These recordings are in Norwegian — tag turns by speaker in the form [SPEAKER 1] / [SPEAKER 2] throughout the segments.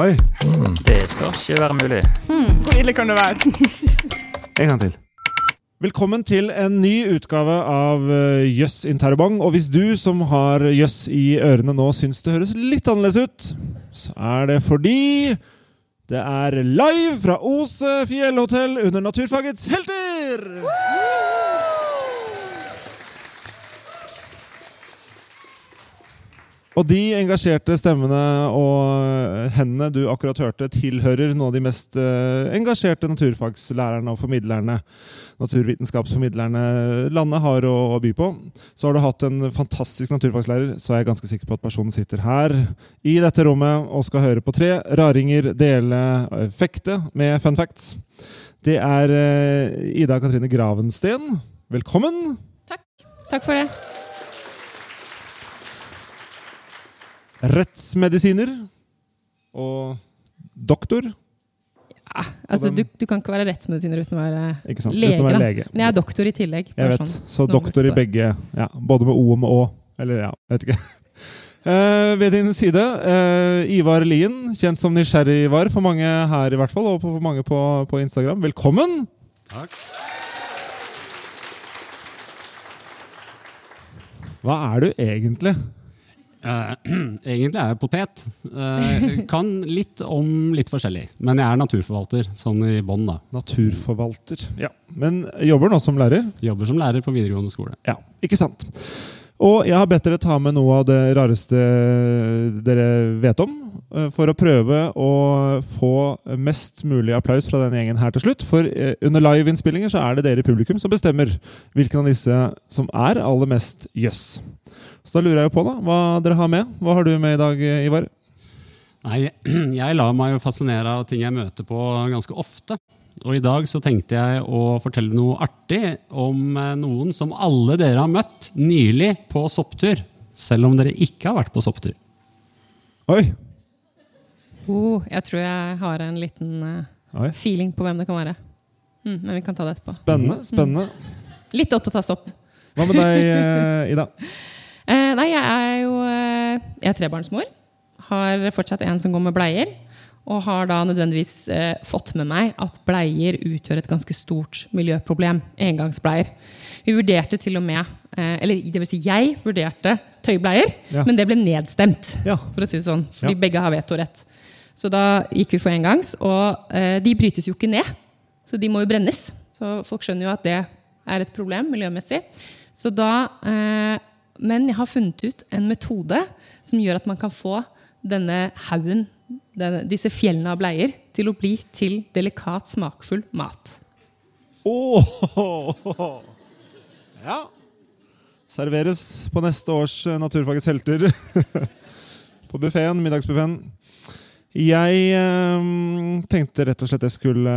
[SPEAKER 1] Oi.
[SPEAKER 2] Det skal ikke være mulig.
[SPEAKER 3] Hvor ille kan det være?
[SPEAKER 1] En gang til. Velkommen til en ny utgave av eh, Jøss Interrobang. Og hvis du som har jøss i ørene nå syns det høres litt annerledes ut, så er det fordi det er live fra Ose fjellhotell under Naturfagets helter! Og de engasjerte stemmene og hendene du akkurat hørte, tilhører noen av de mest eh, engasjerte naturfagslærerne og formidlerne, naturvitenskapsformidlerne landet har å, by på. Så har du hatt en fantastisk naturfagslærer, så er jeg ganske sikker på at personen sitter her i dette rommet og skal høre på tre raringer dele eh, fekte med fun facts. Det er eh, Ida Katrine Gravensten. Velkommen!
[SPEAKER 3] Takk. Takk for det.
[SPEAKER 1] Rettsmedisiner og doktor.
[SPEAKER 3] Altså, du, du kan ikke være rettsmedisiner uten å være
[SPEAKER 1] Ikke sant?
[SPEAKER 3] lege.
[SPEAKER 1] Uten å være lege.
[SPEAKER 3] Men jeg er doktor i tillegg.
[SPEAKER 1] Jeg vet.
[SPEAKER 3] sånn.
[SPEAKER 1] Så doktor i begge. Ja, både med O og med Å. Eller ja, vet ikke. Uh, ved din side, uh, Ivar Lien, kjent som Nysgjerrig-Ivar for mange her i hvert fall, og for mange på, på Instagram. Velkommen!
[SPEAKER 4] Takk.
[SPEAKER 1] Hva er du egentlig?
[SPEAKER 4] Eh, egentlig er jeg potet. Uh, kan litt om litt forskjellig. Men jeg er naturforvalter, sånn i bånn, da.
[SPEAKER 1] Naturforvalter. Ja. Men jobber nå som lærer?
[SPEAKER 4] Jobber som lærer på videregående skole.
[SPEAKER 1] Ja, ikke sant. Og jeg har bedt dere ta med noe av det rareste dere vet om, eh, for å prøve å få mest mulig applaus fra denne gjengen her til slutt. For under under liveinnspillinger så er det dere i publikum som bestemmer hvilken av disse som er aller mest jøss. Så da lurer jeg jo på, da, hva dere har med. Hva har du med i dag, eh, Ivar?
[SPEAKER 4] Nei, jeg lar meg jo fascinere av ting jeg møter på ganske ofte. Og i dag så tenkte jeg å fortelle noe artig om eh, noen som alle dere har møtt nylig på sopptur. Selv om dere ikke har vært på sopptur.
[SPEAKER 1] Oi!
[SPEAKER 3] Oh, jeg tror jeg har en liten
[SPEAKER 1] uh,
[SPEAKER 3] feeling på hvem det kan være. Mm, men vi kan ta det etterpå.
[SPEAKER 1] Spennende. spennende.
[SPEAKER 3] Litt opptatt av sopp.
[SPEAKER 1] Hva med deg, eh, Ida?
[SPEAKER 3] uh, nei, jeg er jo uh, Jeg er trebarnsmor. Har fortsatt en som går med bleier. Og har da nødvendigvis eh, fått med meg at bleier utgjør et ganske stort miljøproblem. Engangsbleier. Vi vurderte til og med eh, Eller det vil si, jeg vurderte tøybleier,
[SPEAKER 1] Ja.
[SPEAKER 3] men det ble nedstemt.
[SPEAKER 1] Ja.
[SPEAKER 3] For å si det sånn. Fordi
[SPEAKER 1] Ja.
[SPEAKER 3] begge har vetorett. Så da gikk vi for engangs. Og eh, de brytes jo ikke ned. Så de må jo brennes. Så folk skjønner jo at det er et problem miljømessig. Så da, eh, men jeg har funnet ut en metode som gjør at man kan få denne haugen, denne, disse fjellene av bleier, til å bli til delikat, smakfull mat.
[SPEAKER 1] Åh! Ja. Serveres på neste års eh, Naturfagets helter. på buffeen, middagsbuffeen. Jeg eh, tenkte rett og slett jeg skulle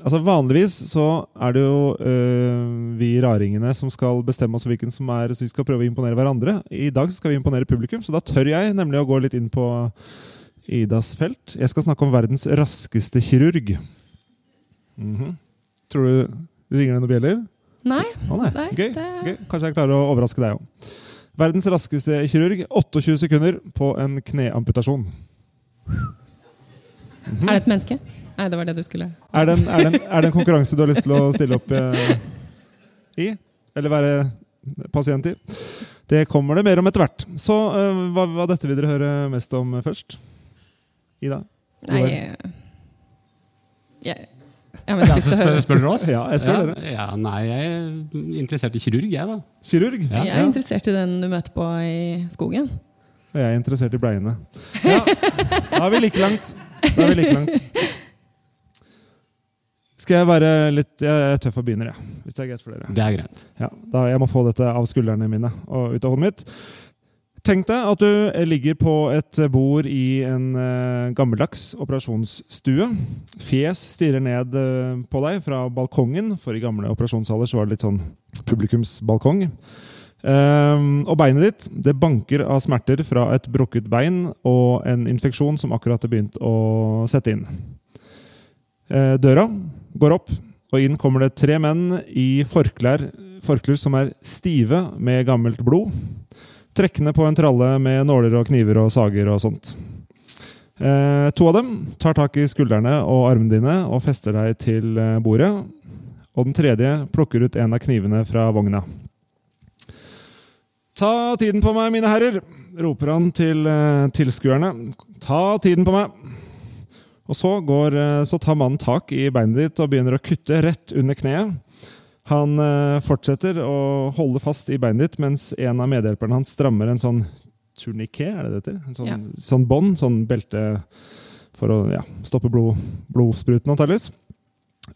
[SPEAKER 1] Altså Vanligvis så er det jo eh, vi raringene som skal bestemme oss hvilken som er Så vi skal prøve å imponere hverandre. I dag skal vi imponere publikum, så da tør jeg nemlig å gå litt inn på Idas felt. Jeg skal snakke om verdens raskeste kirurg. Mhm. Tror du Ringer det noen bjeller?
[SPEAKER 3] Nei,
[SPEAKER 1] Å nei,
[SPEAKER 3] Nei,
[SPEAKER 1] gøy,
[SPEAKER 3] det-
[SPEAKER 1] gøy. Kanskje jeg klarer å overraske deg òg. Verdens raskeste kirurg. 28 sekunder på en kneamputasjon.
[SPEAKER 3] er det et menneske? Nei, det var det du skulle
[SPEAKER 1] Er det en, er det en, er det en konkurranse du har lyst til å stille opp eh, i? Eller være pasient i? Det kommer det mer om etter hvert. Så eh, hva, hva dette vil dere høre mest om først? Ida?
[SPEAKER 3] Nei jeg,
[SPEAKER 4] Ja,
[SPEAKER 3] men
[SPEAKER 4] så spør, spør dere oss?
[SPEAKER 1] Ja, jeg spør
[SPEAKER 4] ja,
[SPEAKER 1] dere.
[SPEAKER 4] Ja, nei, jeg er interessert i kirurg, jeg, da.
[SPEAKER 1] Kirurg?
[SPEAKER 4] Ja.
[SPEAKER 3] Jeg er interessert i den du møter på i skogen.
[SPEAKER 1] Og jeg er interessert i bleiene. Ja, da er vi like langt. Da er vi like langt. Skal jeg være litt Jeg er tøff og begynner, jeg. Hvis det er greit for dere.
[SPEAKER 4] Det er greit.
[SPEAKER 1] Ja, da Jeg må få dette av skuldrene mine og ut av hodet mitt. Tenk deg at du ligger på et bord i en eh, gammeldags operasjonsstue. Fjes stirrer ned eh, på deg fra balkongen, for i gamle operasjonssaler så var det litt sånn publikumsbalkong. Ehm, og beinet ditt det banker av smerter fra et brukket bein og en infeksjon som akkurat har begynt å sette inn. Eh, døra går opp, og inn kommer det tre menn i forklær, forklær som er stive med gammelt blod. Trekkende på en tralle med nåler og kniver og sager og sånt. Eh, to av dem tar tak i skuldrene og armene dine og fester deg til eh, bordet. Og den tredje plukker ut en av knivene fra vogna. Ta tiden på meg, mine herrer, roper han til eh, tilskuerne. Ta tiden på meg. Og så, går, eh, så tar mannen tak i beinet ditt og begynner å kutte rett under kneet. Han eh, fortsetter å holde fast i beinet ditt mens en av medhjelperne hans strammer en sånn turniké, er det det heter? En sånn,
[SPEAKER 3] Ja.
[SPEAKER 1] sånn bånd, sånn belte for å ja, stoppe blod, blodspruten, antakeligvis.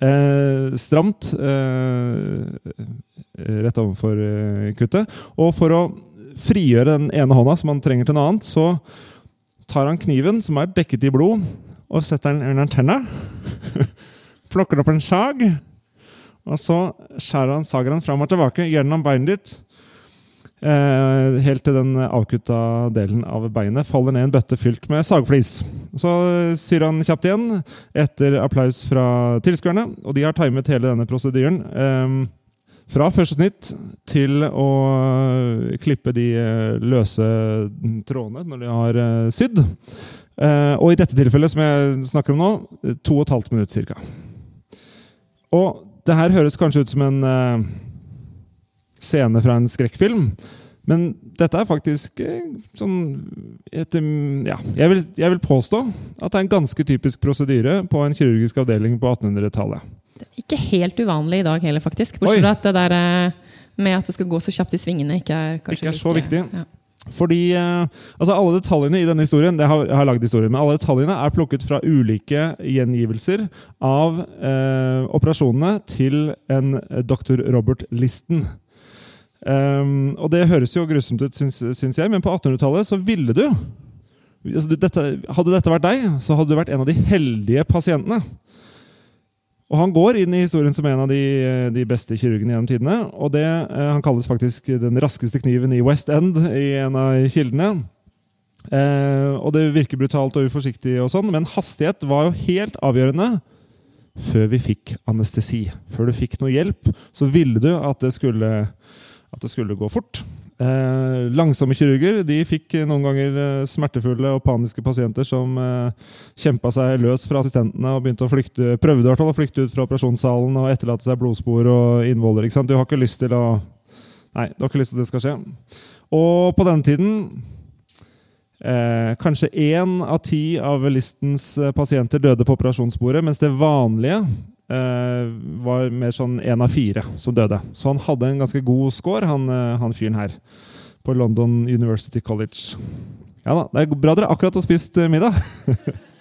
[SPEAKER 1] Eh, stramt eh, rett overfor eh, kuttet. Og for å frigjøre den ene hånda som han trenger til noe annet, så tar han kniven, som er dekket i blod, og setter den under tenna. Plukker opp en sag, og så skjærer han sager han fram og tilbake gjennom beinet ditt. Eh, helt til den avkutta delen av beinet faller ned en bøtte fylt med sagflis. Så sier han kjapt igjen, etter applaus fra tilskuerne. Og de har timet hele denne prosedyren. Eh, fra første snitt til å klippe de eh, løse trådene når de har sydd. Og i dette tilfellet, som jeg snakker om nå, to og et halvt minutt ca. Og det her høres kanskje ut som en uh, scene fra en skrekkfilm. Men dette er faktisk uh, sånn et, ja, jeg, vil, jeg vil påstå at det er en ganske typisk prosedyre på en kirurgisk avdeling på 1800-tallet.
[SPEAKER 3] Ikke helt uvanlig i dag heller, faktisk. Bortsett fra at det der uh, med at det skal gå så kjapt i svingene, ikke er
[SPEAKER 1] Ikke er så
[SPEAKER 3] like-
[SPEAKER 1] viktig.
[SPEAKER 3] Ja.
[SPEAKER 1] Fordi eh, altså Alle detaljene i denne historien Det har, jeg har laget historien, men alle detaljene er plukket fra ulike gjengivelser av eh, operasjonene til en eh, dr. Robert Listen. Um, og det høres jo grusomt ut, syns, syns jeg, men på 1800-tallet så ville du altså, dette, Hadde dette vært deg, så hadde du vært en av de heldige pasientene. Og Han går inn i historien som en av de, de beste kirurgene gjennom tidene. og det, eh, Han kalles faktisk den raskeste kniven i West End i en av kildene. Eh, og Det virker brutalt og uforsiktig, og sånn, men hastighet var jo helt avgjørende før vi fikk anestesi. Før du fikk noe hjelp, så ville du at det skulle, at det skulle gå fort. Eh, langsomme kirurger de fikk noen ganger eh, smertefulle og paniske pasienter som eh, kjempa seg løs fra assistentene og begynte å flykte, prøvde å flykte ut fra operasjonssalen og etterlate seg blodspor og innvoller. ikke sant? Du har ikke lyst til å Nei, du har ikke lyst til at det skal skje. Og på denne tiden eh, Kanskje én av ti av listens eh, pasienter døde på operasjonsbordet, mens det vanlige var mer sånn én av fire som døde. Så han hadde en ganske god score, han, eh, han fyren her. På London University College. Ja da, det er bra dere akkurat har spist eh, middag.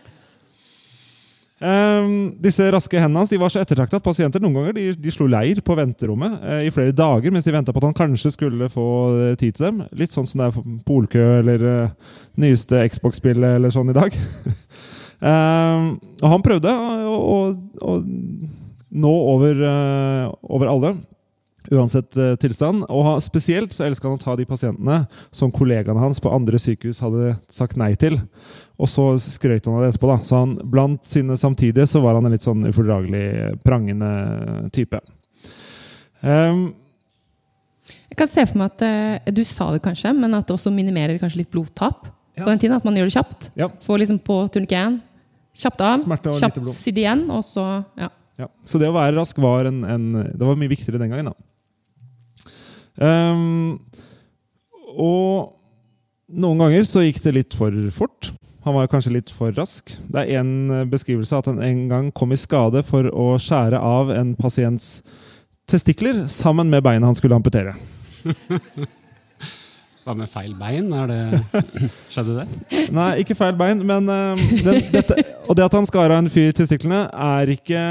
[SPEAKER 1] Um, disse raske hendene hans de var så ettertrakta at pasienter noen ganger de, de slo leir på venterommet uh, i flere dager mens de venta på at han kanskje skulle få uh, tid til dem. Litt sånn som det er polkø eller uh, nyeste Xbox-spillet eller sånn i dag. Ehm, og han prøvde å, å, å nå over, eh, over alle. Uansett uh, tilstand. Og spesielt så elska han å ta de pasientene som kollegaene hans på andre sykehus hadde sagt nei til. Og så skrøt han av det etterpå. da. Så han, blant sine samtidige så var han en litt sånn ufordragelig prangende type. Um,
[SPEAKER 3] Jeg kan se for meg at uh, du sa det kanskje, men at det også minimerer kanskje litt blodtap. På den tiden. At man gjør det kjapt.
[SPEAKER 1] Ja.
[SPEAKER 3] Får liksom på turnikeen. Kjapt av, kjapt
[SPEAKER 1] lite blod.
[SPEAKER 3] sydd igjen, og så ja.
[SPEAKER 1] Ja. Så det å være rask var, en, en, det var mye viktigere den gangen. da. Um, og noen ganger så gikk det litt for fort. Han var kanskje litt for rask. Det er en eh, beskrivelse at han en gang kom i skade for å skjære av en pasients testikler sammen med beinet han skulle amputere.
[SPEAKER 4] Hva med feil bein? Er det, skjedde det?
[SPEAKER 1] Nei, ikke feil bein, men eh, den, dette, Og det at han skar av en fyr testiklene, er ikke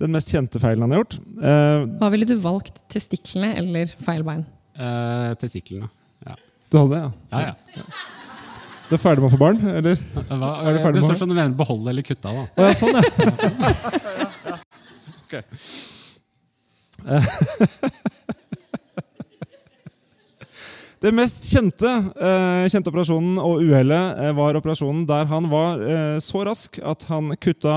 [SPEAKER 1] den mest kjente feilen han har gjort. Eh,
[SPEAKER 3] Hva ville du valgt? Testiklene eller feil bein?
[SPEAKER 4] Eh, testiklene. Ja.
[SPEAKER 1] du hadde det, ja?
[SPEAKER 4] Ja, ja.
[SPEAKER 1] Du er ferdig med å få barn, eller?
[SPEAKER 4] Hva,
[SPEAKER 1] Er du ferdig
[SPEAKER 4] det spørs om du mener beholde eller kutte da.
[SPEAKER 1] Å ja, sånn, ja. Ok. Det mest kjente, eh, kjente operasjonen og uhellet eh, var operasjonen der han var eh, så rask at han kutta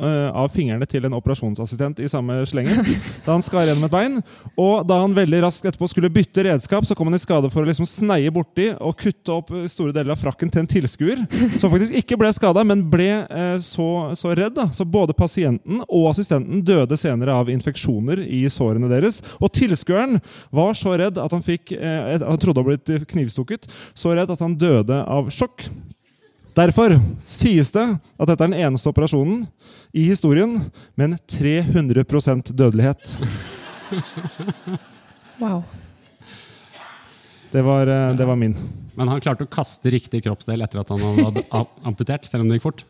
[SPEAKER 1] av fingrene til en operasjonsassistent i samme slengen. Da han skar gjennom et bein. Og da han veldig raskt etterpå skulle bytte redskap, så kom han i skade for å liksom sneie borti og kutte opp store deler av frakken til en tilskuer. Som faktisk ikke ble skada, men ble eh, så, så redd. da. Så både pasienten og assistenten døde senere av infeksjoner i sårene deres. Og tilskueren var så redd at han fikk eh, Han trodde han blitt knivstukket. Så redd at han døde av sjokk. Derfor sies det at dette er den eneste operasjonen i historien med en 300% dødelighet.
[SPEAKER 3] Wow.
[SPEAKER 1] Det var, eh, det var min.
[SPEAKER 4] Men han klarte å kaste riktig kroppsdel etter at han hadde amputert, selv om det gikk fort.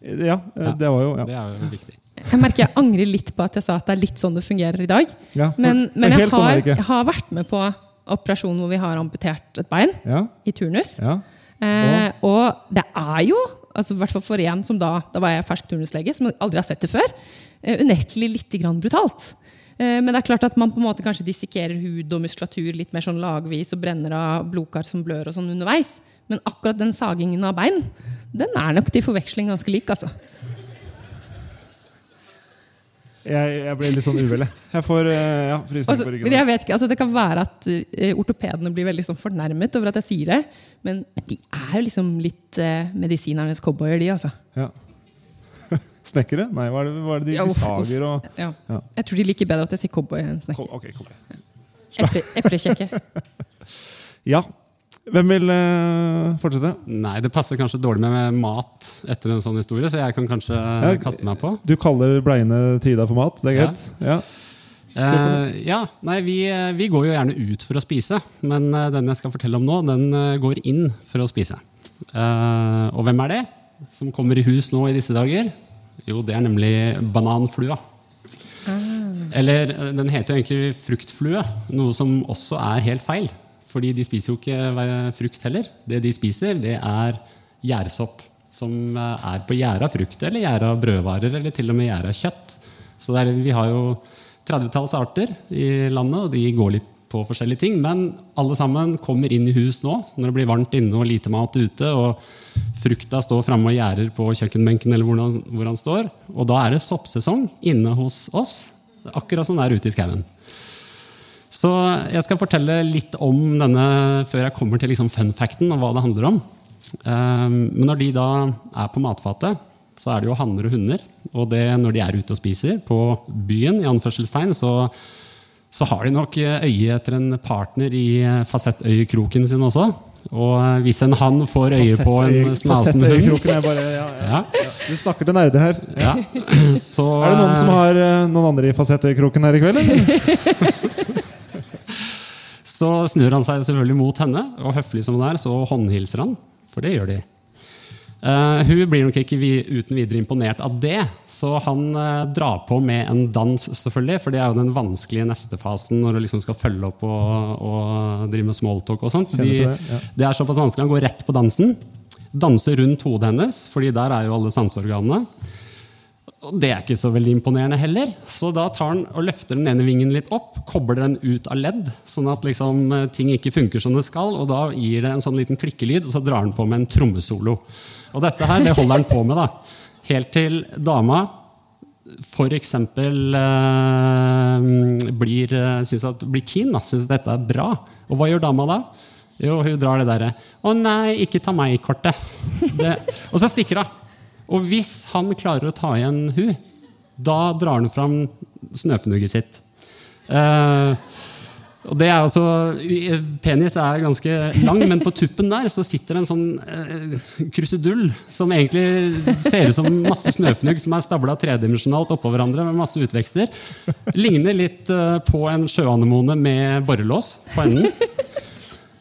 [SPEAKER 1] Ja, eh, det var jo ja.
[SPEAKER 4] Det er jo viktig.
[SPEAKER 3] Jeg merker jeg angrer litt på at jeg sa at det er litt sånn det fungerer i dag.
[SPEAKER 1] Ja, for-
[SPEAKER 3] Men, men jeg,
[SPEAKER 1] sånn
[SPEAKER 3] har, jeg har vært med på operasjon hvor vi har amputert et bein
[SPEAKER 1] Ja,
[SPEAKER 3] i turnus.
[SPEAKER 1] ja.
[SPEAKER 3] Eh, og det er jo, altså i hvert fall for en som da Da var jeg fersk turnuslege, som aldri har sett det før. Eh, unektelig litt grann brutalt. Eh, men det er klart at man på en måte kanskje dissekerer hud og muskulatur litt mer sånn lagvis og brenner av blodkar som blør og sånn underveis. Men akkurat den sagingen av bein, den er nok til forveksling ganske lik, altså.
[SPEAKER 1] Jeg, jeg ble litt sånn uvel, jeg. Får eh, ja, frysninger på ryggen.
[SPEAKER 3] jeg vet ikke, altså Det kan være at eh, ortopedene blir veldig sånn fornærmet over at jeg sier det, men de er jo liksom litt eh, medisinernes cowboyer, de, altså.
[SPEAKER 1] Ja. Snekkere? Nei, hva er det, hva er det de,
[SPEAKER 3] Ja, uff,
[SPEAKER 1] sager og
[SPEAKER 3] Ja.
[SPEAKER 1] Ja.
[SPEAKER 3] Jeg tror de liker bedre at jeg sier cowboy enn snekker. Okay, eplekjekke.
[SPEAKER 1] Ja. Hvem vil uh, fortsette?
[SPEAKER 4] Nei, det passer kanskje dårlig med mat etter en sånn historie, så jeg kan kanskje kaste meg på.
[SPEAKER 1] Du kaller bleiene Tida for mat? Det er greit? Ja.
[SPEAKER 4] Eh, ja, nei, vi, eh, vi går jo gjerne ut for å spise, men eh, den jeg skal fortelle om nå, den eh, går inn for å spise. Uh, og hvem er det som kommer i hus nå i disse dager? Jo, det er nemlig bananflua. Eller eh, den heter jo egentlig fruktflue, noe som også er helt feil. Fordi de spiser jo ikke eh, frukt heller. Det de spiser, det er gjærsopp. Som eh, er på gjæra frukt, eller gjæra brødvarer, eller til og med gjæra kjøtt. Så er, vi har jo 30-talls arter i landet, og de går litt på forskjellige ting. Men alle sammen kommer inn i hus nå når det blir varmt inne og lite mat ute. Og frukta står framme og gjærer på kjøkkenbenken eller hvor han, hvor han står. Og da er det soppsesong inne hos oss. Akkurat som det er ute i skauen. Så jeg skal fortelle litt om denne før jeg kommer til liksom fun facten og hva det handler om. Um, Men når de da er på matfatet, så er det jo hanner og hunder. Og det, når de er ute og spiser på byen, i anførselstegn, så, så har de nok øye etter en partner i fasettøyekroken sin også. Og hvis en hann får øye på en snasen hund
[SPEAKER 1] bare ja, ja.
[SPEAKER 4] ja,
[SPEAKER 1] Du snakker til nerder her.
[SPEAKER 4] ja, så
[SPEAKER 1] Er det noen som har eh, noen andre i fasettøyekroken her i kveld? Eller?
[SPEAKER 4] Så snur han seg selvfølgelig mot henne, og høflig som hun er, så håndhilser han. For det gjør de. Uh, hun blir nok ikke vi, uten videre imponert av det, så han uh, drar på med en dans, selvfølgelig. For det er jo den vanskelige neste fasen når du liksom skal følge opp og, og drive med smalltalk. og sånt. De,
[SPEAKER 1] det, ja.
[SPEAKER 4] det er såpass vanskelig. Han går rett på dansen. Danser rundt hodet hennes, fordi der er jo alle sanseorganene. Og det er ikke så veldig imponerende heller. Så da tar han og løfter den ene vingen litt opp, kobler den ut av ledd, sånn at liksom, eh, ting ikke funker som det skal. Og da gir det en sånn liten klikkelyd, og så drar han på med en trommesolo. Og dette her, det holder han på med, da. Helt til dama f.eks. Eh, blir, eh, synes blir keen, syns dette er bra. Og hva gjør dama da? Jo, hun drar det derre 'Å nei, ikke ta meg i kortet'. Det- Og så stikker hun. Og hvis han klarer å ta igjen hun, da drar han fram snøfnugget sitt. Eh, og det er altså, Penis er ganske lang, men på tuppen der så sitter det en sånn eh, krusedull som egentlig ser ut som masse snøfnugg som er stabla tredimensjonalt oppå hverandre med masse utvekster. Ligner litt eh, på en sjøanemone med borrelås på enden.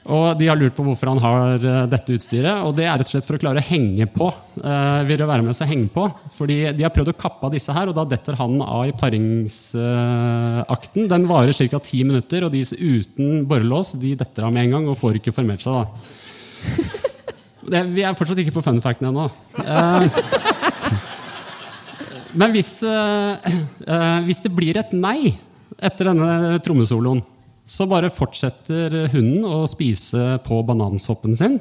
[SPEAKER 4] Og de har lurt på hvorfor han har eh, dette utstyret. Og det er rett og slett for å klare å henge på. Eh, vil være med seg henge på. Fordi de har prøvd å kappe av disse her, og da detter han av i paringsakten. Den varer ca. ti minutter, og de uten borrelås de detter av med en gang og får ikke formert seg. da. Det, vi er fortsatt ikke på fun facten ennå. Eh, men hvis, eh, eh, hvis det blir et nei etter denne trommesoloen, så bare fortsetter hunden å spise på banansoppen sin.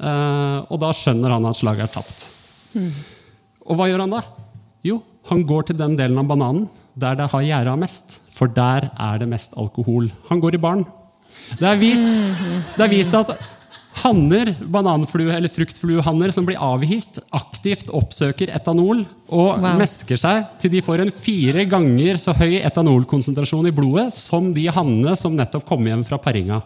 [SPEAKER 4] Eh, og da skjønner han at slaget er tapt. Og hva gjør han da? Jo, Han går til den delen av bananen der det har gjerda mest, for der er det mest alkohol. Han går i baren. Det det er vist at hanner, bananflue, eller fruktfluehanner som blir avhist, aktivt oppsøker etanol og
[SPEAKER 3] Wow.
[SPEAKER 4] mesker seg til de får en fire ganger så høy etanolkonsentrasjon i blodet som de hannene som nettopp kom hjem fra paringa.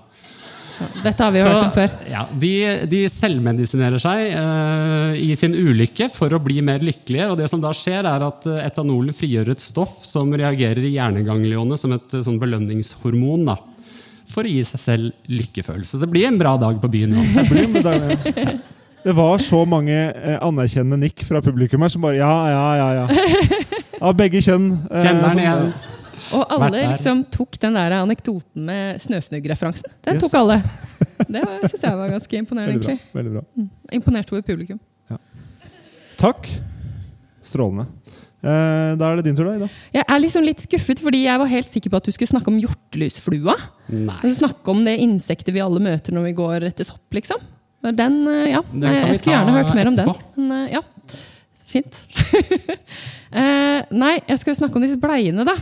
[SPEAKER 3] Så, dette har vi jo hørt om før.
[SPEAKER 4] ja, de, de selvmedisinerer seg eh, i sin ulykke for å bli mer lykkelige. og det som da skjer er at eh, Etanolen frigjør et stoff som reagerer i hjerneganglionene som et sånn belønningshormon. da, For å gi seg selv lykkefølelse. Det blir en bra dag på byen uansett.
[SPEAKER 1] Det var så mange eh, anerkjennende nikk fra publikum her som bare ja, ja, ja. ja. Av begge kjønn. eh,
[SPEAKER 4] Kjenner den igjen.
[SPEAKER 3] Og alle liksom tok den der anekdoten med snøfnugg-referansen. Den
[SPEAKER 1] Yes.
[SPEAKER 3] tok alle. Det syns jeg var ganske imponerende.
[SPEAKER 1] Veldig bra. Veldig bra.
[SPEAKER 3] Imponert over publikum.
[SPEAKER 1] Takk. Strålende. Eh, da er det din tur, da, Ida.
[SPEAKER 3] Jeg er liksom litt skuffet, fordi jeg var helt sikker på at du skulle snakke om hjortelusflua.
[SPEAKER 4] Nei.
[SPEAKER 3] Snakke om det insektet vi alle møter når vi går etter sopp, liksom. Den, eh, ja.
[SPEAKER 4] Den
[SPEAKER 3] Jeg, skulle gjerne hørt mer om den. Men eh, ja, fint. eh, nei, jeg skal snakke om disse bleiene, da.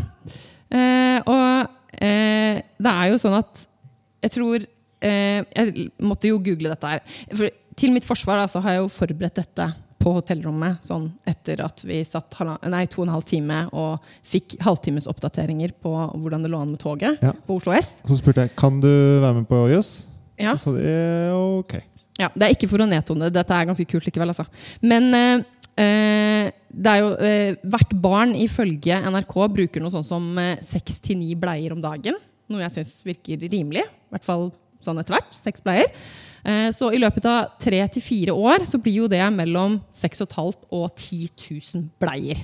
[SPEAKER 3] Eh, og eh, det er jo sånn at jeg tror eh, Jeg måtte jo google dette her. For til mitt forsvar da, så har jeg jo forberedt dette på hotellrommet sånn etter at vi satt nei, to og en halv time og fikk halvtimes oppdateringer på hvordan det lå an med toget
[SPEAKER 1] Ja.
[SPEAKER 3] på Oslo S.
[SPEAKER 1] Så spurte jeg kan du være med på Jøss.
[SPEAKER 3] Ja.
[SPEAKER 1] Så sa de eh, ok.
[SPEAKER 3] Ja, Det er ikke for å nedtone det. Dette er ganske kult likevel. Altså. Men eh, eh, det er jo eh, hvert barn ifølge NRK bruker noe sånn som eh, seks til ni bleier om dagen. Noe jeg syns virker rimelig. I hvert fall sånn etter hvert. Seks bleier. Eh, så i løpet av tre til fire år så blir jo det mellom 6500 og 10 000 bleier.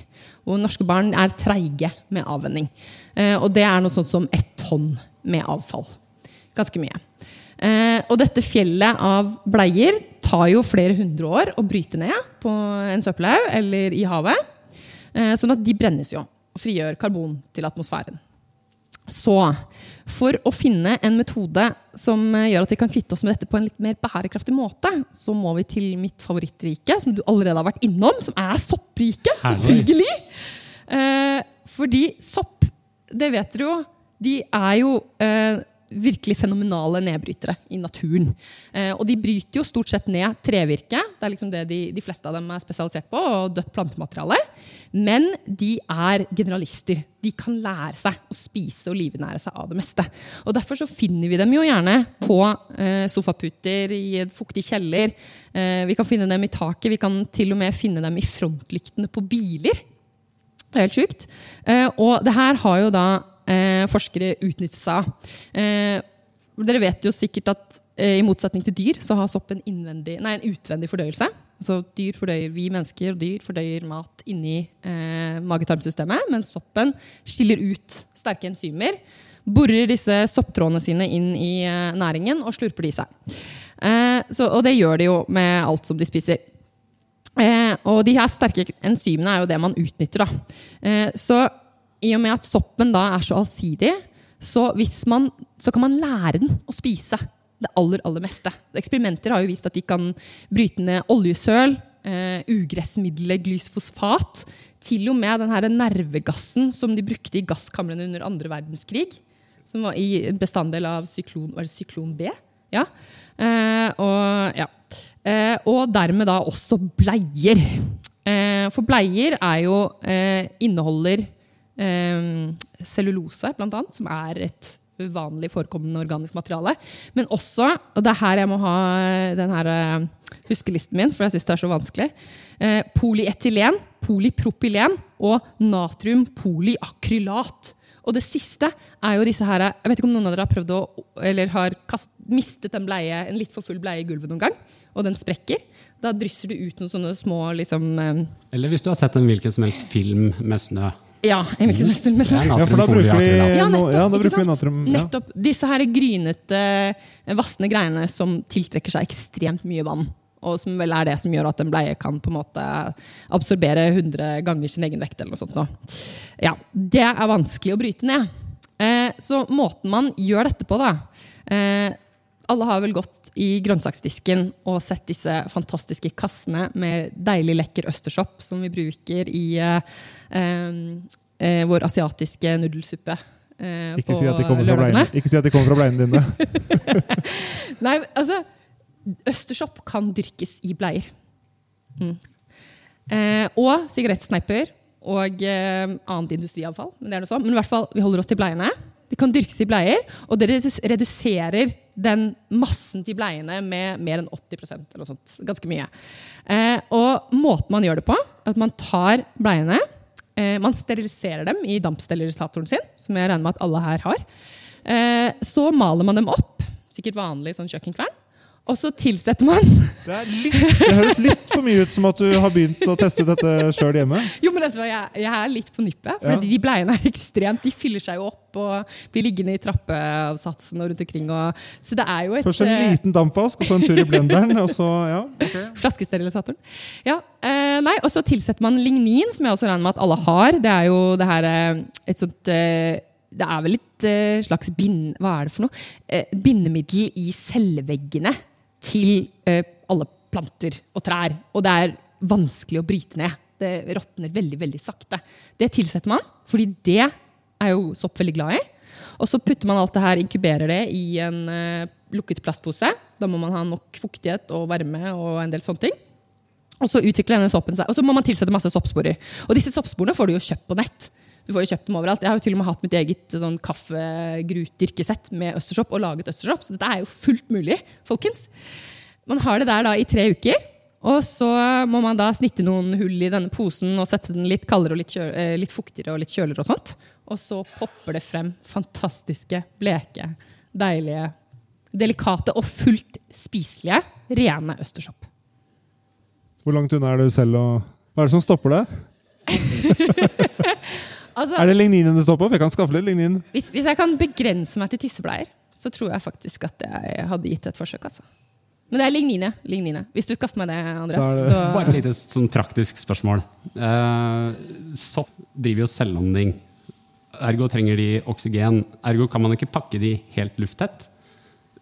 [SPEAKER 3] Og norske barn er treige med avvenning. Eh, og det er noe sånt som ett tonn med avfall. Ganske mye. Eh, og dette fjellet av bleier tar jo flere hundre år å bryte ned på en søppelhaug eller i havet. Sånn at de brennes jo og frigjør karbon til atmosfæren. Så for å finne en metode som eh, gjør at vi kan kvitte oss med dette på en litt mer bærekraftig måte, så må vi til mitt favorittrike, som du allerede har vært innom, som er soppriket. Selvfølgelig! Eh, fordi sopp, det vet dere jo, de er jo eh, virkelig fenomenale nedbrytere i naturen. Eh, og de bryter jo stort sett ned trevirke. Det er liksom det de, de fleste av dem er spesialisert på. Og dødt plantemateriale. Men de er generalister. De kan lære seg å spise og livnære seg av det meste. Og Derfor så finner vi dem jo gjerne på eh, sofaputer i en fuktig kjeller. Eh, vi kan finne dem i taket. Vi kan til og med finne dem i frontlyktene på biler. Det er helt sjukt. Og det her har jo da eh, forskere utnyttet seg av. Eh, dere vet jo sikkert at eh, i motsetning til dyr, så har sopp en, nei, en utvendig fordøyelse. Altså dyr fordøyer, Vi mennesker og dyr fordøyer mat inni eh, mage-tarmsystemet, mens soppen skiller ut sterke enzymer. Borer disse sopptrådene sine inn i eh, næringen og slurper de i seg. Eh, så, og det gjør de jo med alt som de spiser. Eh, og de her sterke enzymene er jo det man utnytter. Da. Eh, så i og med at soppen da er så allsidig, så, man, så kan man lære den å spise det aller, aller meste. Eksperimenter har jo vist at de kan bryte ned oljesøl, eh, ugressmiddelet glysfosfat, til og med den her nervegassen som de brukte i gasskamrene under andre verdenskrig, som var i bestanddel av syklon, syklon B. Ja. Eh, og, ja. Eh, og dermed da også bleier. Eh, for bleier er jo eh, inneholder eh, cellulose, blant annet, som er et vanlig forekommende organisk materiale. Men også, og det er her jeg må ha den her eh, huskelisten min, for jeg syns det er så vanskelig, eh, polyetylen, polypropylen og natriumpolyakrylat. Og det siste er jo disse her Jeg vet ikke om noen av dere har prøvd å Eller har kast, mistet en bleie, en litt for full bleie i gulvet noen gang, og den sprekker. Da drysser du ut noen sånne små liksom eh,
[SPEAKER 4] Eller hvis du har sett en hvilken som helst film med snø.
[SPEAKER 3] Ja, en hvilken som helst film.
[SPEAKER 1] Ja, for da bruker de.
[SPEAKER 3] Ja, nettopp,
[SPEAKER 1] ja, da bruker vi natrium. Ja.
[SPEAKER 3] Nettopp. Disse her grynete, vassende greiene som tiltrekker seg ekstremt mye vann. Og som vel er det som gjør at en bleie kan på en måte absorbere 100 ganger sin egen vekt. eller noe sånt. Da. Ja, Det er vanskelig å bryte ned. Eh, så måten man gjør dette på, da eh, alle har vel gått i grønnsaksdisken og sett disse fantastiske kassene med deilig, lekker østersopp som vi bruker i eh, eh, vår asiatiske nudelsuppe eh,
[SPEAKER 1] Ikke si, ikke si at de kommer fra bleiene dine.
[SPEAKER 3] Nei, altså Østersopp kan dyrkes i bleier. Mm. Eh, og sigarettsneiper og eh, annet industriavfall. Men det er noe sånn. Men i hvert fall, vi holder oss til bleiene. De kan dyrkes i bleier, og det reduserer den massen til bleiene med mer enn 80% eller noe sånt. Ganske mye. Eh, og måten man gjør det på, er at man tar bleiene eh, Man steriliserer dem i dampsterilisatoren sin, som jeg regner med at alle her har. Eh, så maler man dem opp, sikkert vanlig sånn kjøkkenkvern. Og så tilsetter man
[SPEAKER 1] Det, litt, det høres litt for mye ut som at du har begynt å teste ut dette sjøl hjemme.
[SPEAKER 3] Jo, men jeg, jeg er litt på nippet. For
[SPEAKER 1] Ja.
[SPEAKER 3] de bleiene er ekstremt De fyller seg jo opp og blir liggende i trappeavsatsen og rundt omkring. Og, så det er jo et
[SPEAKER 1] Først en
[SPEAKER 3] eh,
[SPEAKER 1] liten dampvask, og så en tur i blenderen. og så, ja.
[SPEAKER 3] Flaskesterilisator. Ja, eh, nei, Og så tilsetter man lignin, som jeg også regner med at alle har. Det er jo det her eh, et sånt eh, Det er vel et eh, slags bind... Hva er det for noe? Bindemiddel i celleveggene til eh, alle planter og trær. Og det er vanskelig å bryte ned. Det råtner veldig, veldig sakte. Det tilsetter man, fordi det er jo sopp veldig glad i. Og så putter man alt det her, inkuberer det i en eh, lukket plastpose. Da må man ha nok fuktighet og varme og en del sånne ting. Og så utvikler denne soppen seg. Og så må man tilsette masse soppsporer. Og disse soppsporene får du jo kjøpt på nett. Du får jo kjøpt dem overalt. Jeg har jo til og med hatt mitt eget sånn kaffegrutdyrkesett med østersopp og laget østersopp. Så dette er jo fullt mulig, folkens. Man har det der da i tre uker. Og så må man da snitte noen hull i denne posen og sette den litt kaldere og litt, kjø eh, litt fuktigere og litt kjøligere. Og sånt. Og så popper det frem fantastiske, bleke, deilige, delikate og fullt spiselige rene østersopp.
[SPEAKER 1] Hvor langt unna er du selv? Og hva er det som stopper deg?
[SPEAKER 3] Altså,
[SPEAKER 1] Er det ligninen det står på? Jeg kan skaffe litt lignin.
[SPEAKER 3] hvis, hvis jeg kan begrense meg til tissebleier, så tror jeg faktisk at jeg hadde gitt et forsøk. Altså. Men det er lignine. lignine. Hvis du skaffer meg det, Andreas.
[SPEAKER 1] Det-
[SPEAKER 3] Så,
[SPEAKER 4] Bare et lite sånn praktisk spørsmål. Eh, sopp driver jo selvlanding. Ergo trenger de oksygen. Ergo kan man ikke pakke de helt lufttett.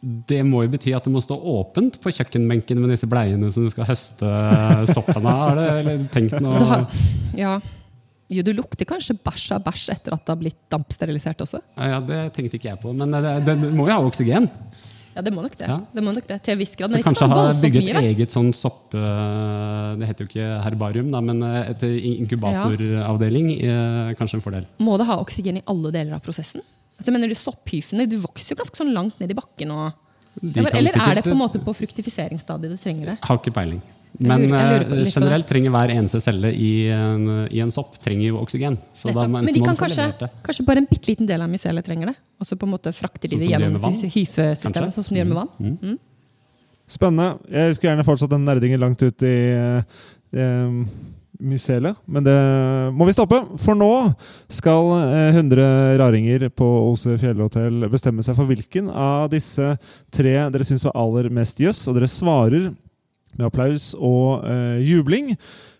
[SPEAKER 4] Det må jo bety at det må stå åpent på kjøkkenbenken med disse bleiene som du skal høste soppen av. Har du eller tenkt noe?
[SPEAKER 3] ja. Jo, du lukter kanskje bæsj av bæsj etter at det har blitt dampsterilisert også.
[SPEAKER 4] Ja, det tenkte ikke jeg på, men det, det, må jo ha oksygen.
[SPEAKER 3] Ja, det må nok det.
[SPEAKER 4] Ja.
[SPEAKER 3] det, må nok det til en viss grad.
[SPEAKER 4] Så kanskje
[SPEAKER 3] sånn
[SPEAKER 4] ha bygget
[SPEAKER 3] mye.
[SPEAKER 4] et eget sånn sopp... eh, Det heter jo ikke herbarium, da, men eh, et inkubatoravdeling. Ja. Kanskje en fordel.
[SPEAKER 3] Må det ha oksygen i alle deler av prosessen? Altså, mener du Sopphyfene du vokser jo ganske sånn langt ned i bakken. Og, eller eller er det på en måte på fruktifiseringsstadiet det trenger det?
[SPEAKER 4] Har ikke peiling.
[SPEAKER 3] Jeg
[SPEAKER 4] Men
[SPEAKER 3] lurer- jeg lurer
[SPEAKER 4] eh, generelt trenger hver eneste celle i en, i en sopp trenger jo oksygen. Så da
[SPEAKER 3] Nettopp. Men de kan kanskje, kanskje bare en bitte liten del av mycelet trenger det. Og så på en måte frakter de
[SPEAKER 4] Sånn
[SPEAKER 3] det gjennom hyfesystemet, sånn som de gjør med vann.
[SPEAKER 4] Mm.
[SPEAKER 1] Spennende. Jeg skulle gjerne fortsatt den nerdingen langt ut i eh, mycelet, men det må vi stoppe. For nå skal eh, 100 raringer på OC fjellhotell bestemme seg for hvilken av disse tre dere syns var aller mest jøss, og dere svarer med applaus og eh, jubling.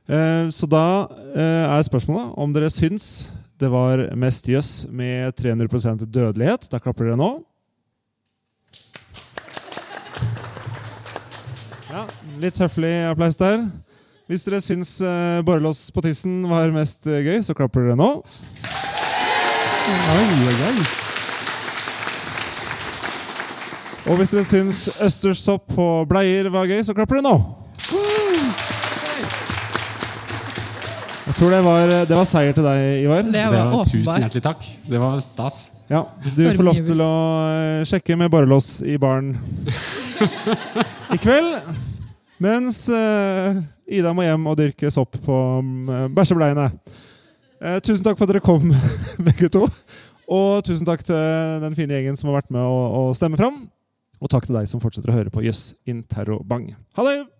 [SPEAKER 1] Eh, så da eh, er spørsmålet om dere syns det var mest jøss med 300% dødelighet. Da klapper dere nå. Ja, litt høflig applaus der. Hvis dere syns eh, borrelås på tissen var mest eh, gøy, så klapper dere nå. Oi, oi, oi. Og hvis dere syns østersopp på bleier var gøy, så klapper dere nå. Jeg tror det var, det var seier til deg, Ivar.
[SPEAKER 3] Det
[SPEAKER 4] Det
[SPEAKER 3] var
[SPEAKER 4] var tusen hjertelig takk. Det var stas.
[SPEAKER 1] Ja, Du får lov til å eh, sjekke med borrelås i baren i kveld. Mens eh, Ida må hjem og dyrke sopp på um, bæsjebleiene. Eh, tusen takk for at dere kom, begge to. Og tusen takk til den fine gjengen som har vært med å, å stemme fram. Og takk til deg som fortsetter å høre på Jøss Interrobang. Ha det!